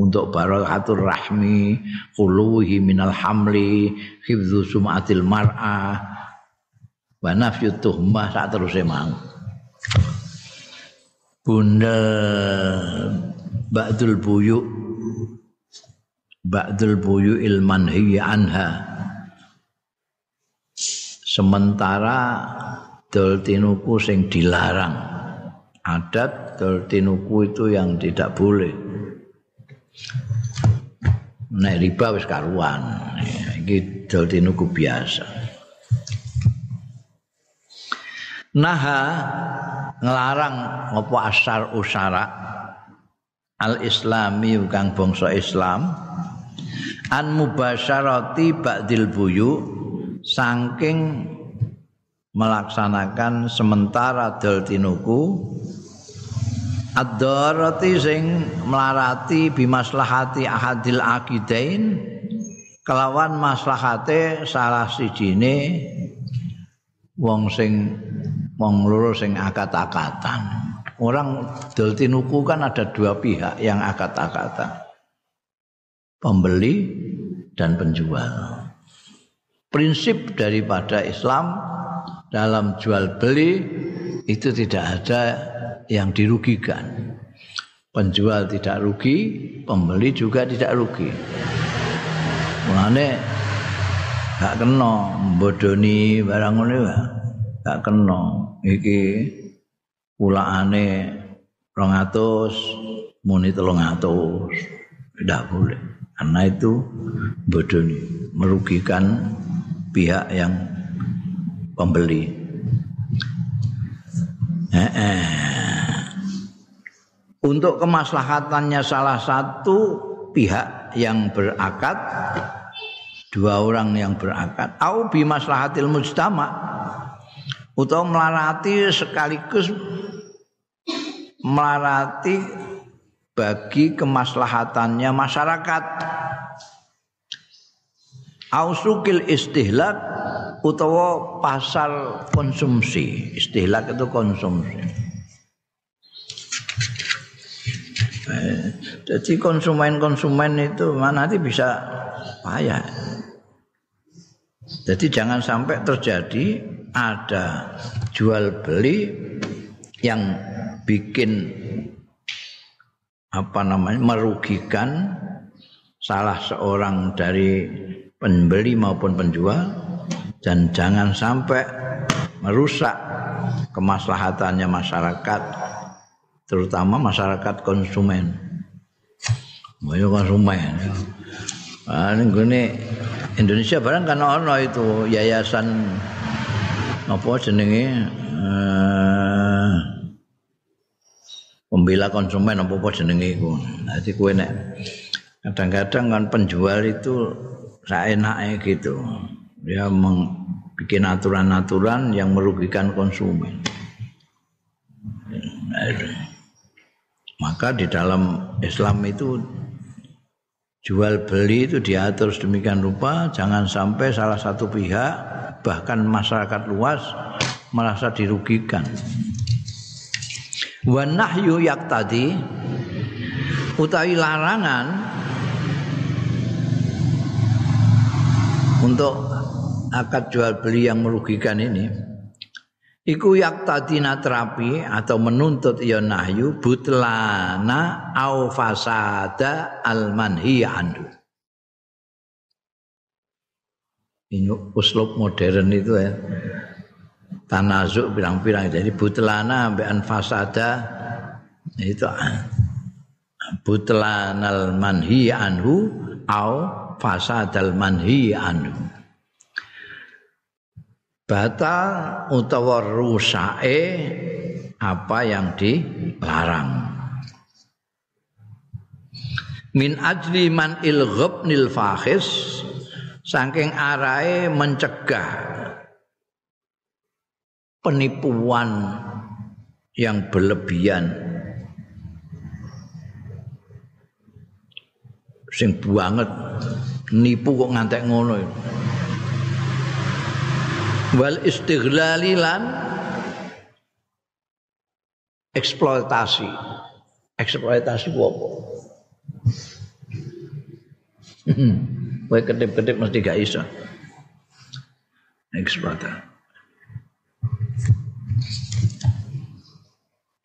untuk barakatur rahmi quluhi minal hamli hifdzu sumatil mar'ah wa nafyu tuhmah sak teruse mau. Bunda ba'dul buyuk ba'dul buyu ilman anha. Sementara dol tinuku sing dilarang. Adat dol tinuku itu yang tidak boleh. Nek riba wis karuan. Iki dol tinuku biasa. Naha ngelarang ngopo asar usara al islami kang bangsa islam an mubasyarati ba'dil buyu saking melaksanakan sementara dol tinuku ad-darati sing melarati bimaslahati ahadil akidain kelawan maslahate salah sijine wong sing wong loro sing akad-akatan orang dol tinuku kan ada dua pihak yang akad-akatan pembeli dan penjual. Prinsip daripada Islam dalam jual beli itu tidak ada yang dirugikan. Penjual tidak rugi, pembeli juga tidak rugi. Mulane gak kena bodoni barang ngene gak kena iki pulaane 200 muni 300 tidak boleh karena itu bodoh merugikan pihak yang pembeli. Eh, eh. Untuk kemaslahatannya salah satu pihak yang berakad dua orang yang berakad au bimaslahatil mujtama atau melarati sekaligus melarati bagi kemaslahatannya masyarakat. Ausukil istihlak utawa pasar konsumsi. Istihlak itu konsumsi. Eh, jadi konsumen-konsumen itu mana nanti bisa payah. Jadi jangan sampai terjadi ada jual beli yang bikin apa namanya merugikan salah seorang dari pembeli maupun penjual dan jangan sampai merusak kemaslahatannya masyarakat terutama masyarakat konsumen. Banyak konsumen. Nah, ini Indonesia barang kan ono itu yayasan apa jenenge eh, pembela konsumen apa apa jenenge iku. Dadi kowe nek kadang-kadang kan penjual itu saenake gitu. Dia bikin aturan-aturan yang merugikan konsumen. Maka di dalam Islam itu jual beli itu diatur sedemikian rupa jangan sampai salah satu pihak bahkan masyarakat luas merasa dirugikan wa nahyu tadi utawi larangan untuk akad jual beli yang merugikan ini iku tadi terapi atau menuntut ya nahyu butlana au fasada al manhi anhu ini uslub modern itu ya tanazuk pirang-pirang. Jadi butlana ambekan fasada itu butlanal manhi anhu au fasadal manhi anhu. Batal utawa rusake apa yang dilarang? Min ajli man ilghabnil fakhis saking arahe mencegah penipuan yang berlebihan sing banget nipu kok ngantek ngono wal istighlali lan eksploitasi eksploitasi apa Kowe kedip-kedip mesti gak iso. Eksploitasi.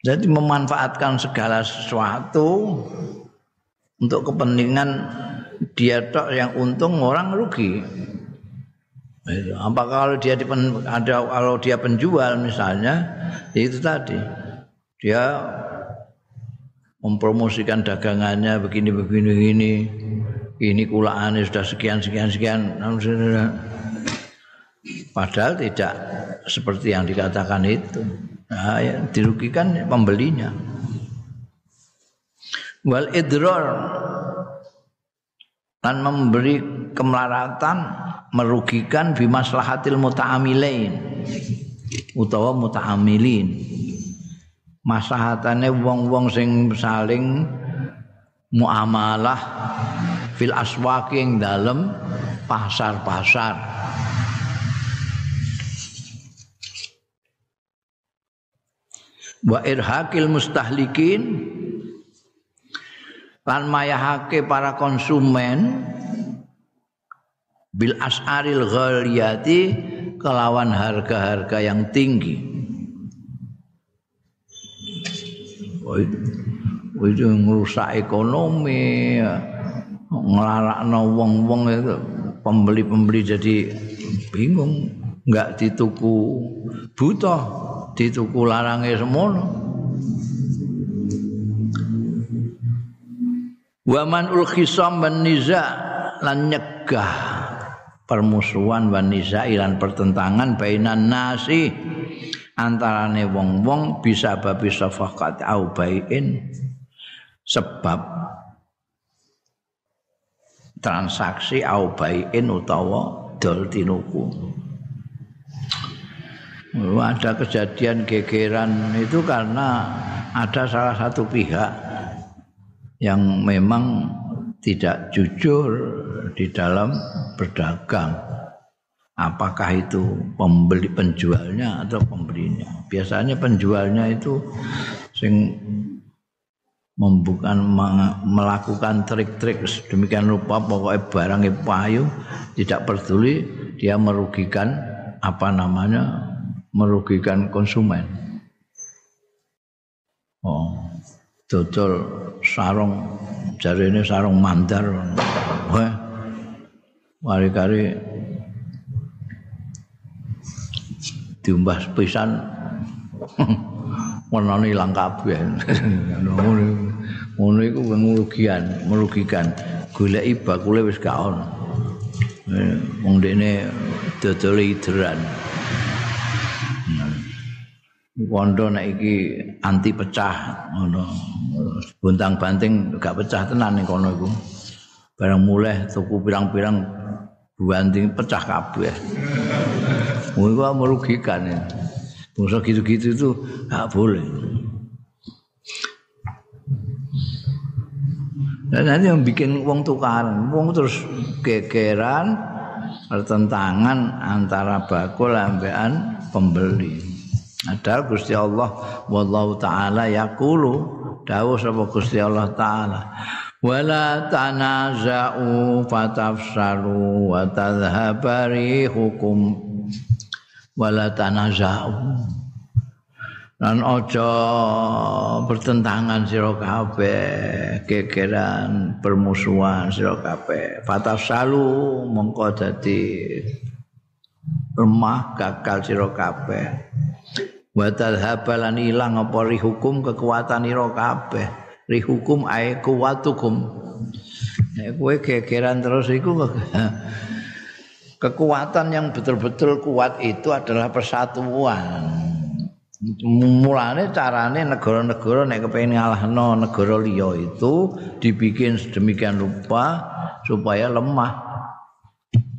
Jadi memanfaatkan segala sesuatu untuk kepentingan dia tok yang untung orang rugi. Apa kalau dia dipen, ada kalau dia penjual misalnya itu tadi. Dia mempromosikan dagangannya begini begini begini. Ini kulaannya sudah sekian sekian sekian padahal tidak seperti yang dikatakan itu. Nah, ya, dirugikan pembelinya. Wal idrar dan memberi kemelaratan merugikan bi maslahatil muta'amilain utawa muta'amilin. Maslahatane wong-wong sing saling muamalah fil aswaqi ing dalem pasar-pasar wa irhaqil mustahlikin lan mayahake para konsumen bil as'aril ghaliyati kelawan harga-harga yang tinggi. Itu, itu merusak ekonomi, ngelarakno wong-wong itu pembeli-pembeli jadi bingung, enggak dituku butuh, dituku larangnya semono. Waman ul khisam wan niza lan nyegah permusuhan wan niza lan pertentangan bainan nasi antarane wong-wong bisa babi safakat au bain sebab transaksi au bain utawa dol tinuku ada kejadian gegeran itu karena ada salah satu pihak yang memang tidak jujur di dalam berdagang. Apakah itu pembeli penjualnya atau pembelinya? Biasanya penjualnya itu sing membukan melakukan trik-trik demikian rupa pokoknya barang payu tidak peduli dia merugikan apa namanya merugikan konsumen. Oh, dodol sarung jarene sarung mandar. Wah. Mari-kari diumbah pisan warnane ilang kabeh. Ngono iku merugikan, merugikan. Goleki bakule wis gak ono. Eh, wong dene dodol ideran. Wondo nek iki anti pecah ngono. Buntang banting gak pecah tenan ning kono iku. Barang mulai tuku pirang-pirang banting pecah kabeh. Iku merugikan ya. Bangsa gitu-gitu itu gak boleh. Dan nanti yang bikin uang tukaran, uang terus gegeran, pertentangan antara bakul ambean pembeli. Ada Gusti Allah wallahu taala yaqulu. Dawuh sapa Gusti Allah taala? Wala tanaza'u fatafsalu wa tadhhabari hukum wala tanaza'u. Lan aja bertentangan sira kabeh gegeran permusuhan sira kabeh. Fatafsalu mongko dadi lemah gagal sira kabeh wa tadhhabalan ilang apa hukum kekuatan ira kabeh. Rihukum ay kuwatukum. Ya kowe gegeran terus iku kekuatan yang betul-betul kuat itu adalah persatuan. Mulane carane negara-negara nek kepengin ngalahno negara liya itu dibikin sedemikian rupa supaya lemah.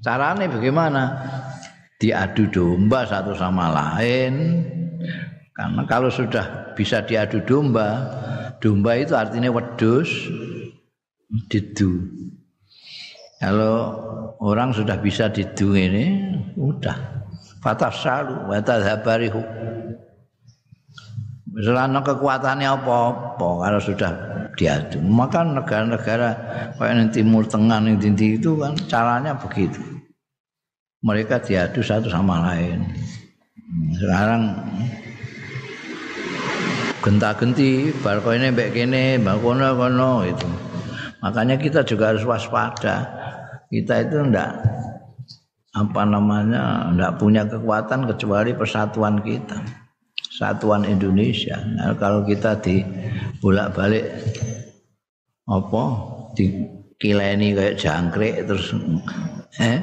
Carane bagaimana? Diadu domba satu sama lain karena kalau sudah bisa diadu domba domba itu artinya wedus didu kalau orang sudah bisa didu ini udah fatah salu watah habarihu Misalnya kekuatannya apa-apa kalau sudah diadu. Maka negara-negara kayak yang Timur Tengah yang tinggi itu kan caranya begitu. Mereka diadu satu sama lain. Sekarang genta-genti, barco ini baik ini, kono kono itu. Makanya kita juga harus waspada. Kita itu enggak apa namanya enggak punya kekuatan kecuali persatuan kita. Satuan Indonesia. Nah, kalau kita di bolak-balik apa di kileni kayak jangkrik terus eh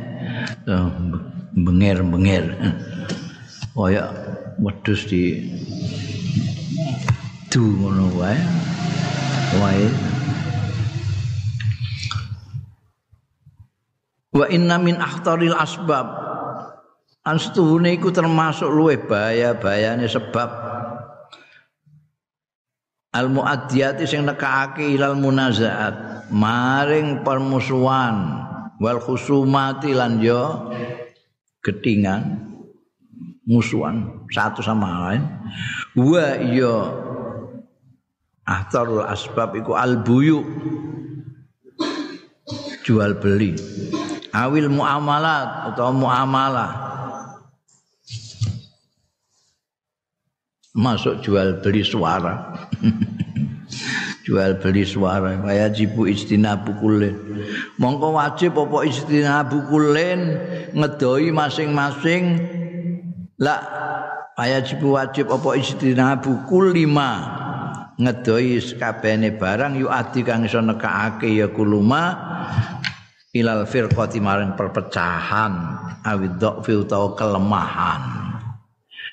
bengir-bengir. Kayak wedhus di du ngono wae. Wae. Wa inna min akhtaril asbab. Anstuhune iku termasuk luwe bahaya-bahayane sebab. Al muaddiyati sing nekake ilal munazaat. Maring permusuhan. Wal khusumati lan yo getingan musuhan. Satu sama lain. Wa yo ahtarul asbab iku al buyu. Jual beli. Awil muamalat atau muamalah. Masuk jual beli suara. Jual beli suara. Kaya jibu istinabu kulen mongko wajib apa istinabu kulen ngedoi masing-masing. Kaya jibu wajib apa istinabu kulima ngedoi sekabene barang yu adi kang iso nekake ya kuluma ilal firqati maring perpecahan awid dhaffi utawa kelemahan.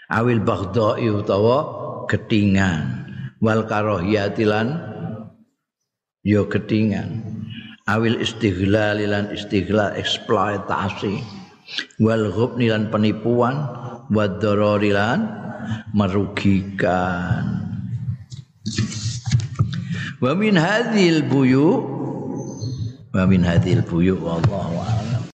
Awil baghdai utawa getingan wal karahiyatilan yo getingan awil istighlal lan istighlal eksploitasi. Wal ghubni lan penipuan wad lan merugikan wa min hadhil buyu wa min hadhil buyu wallahu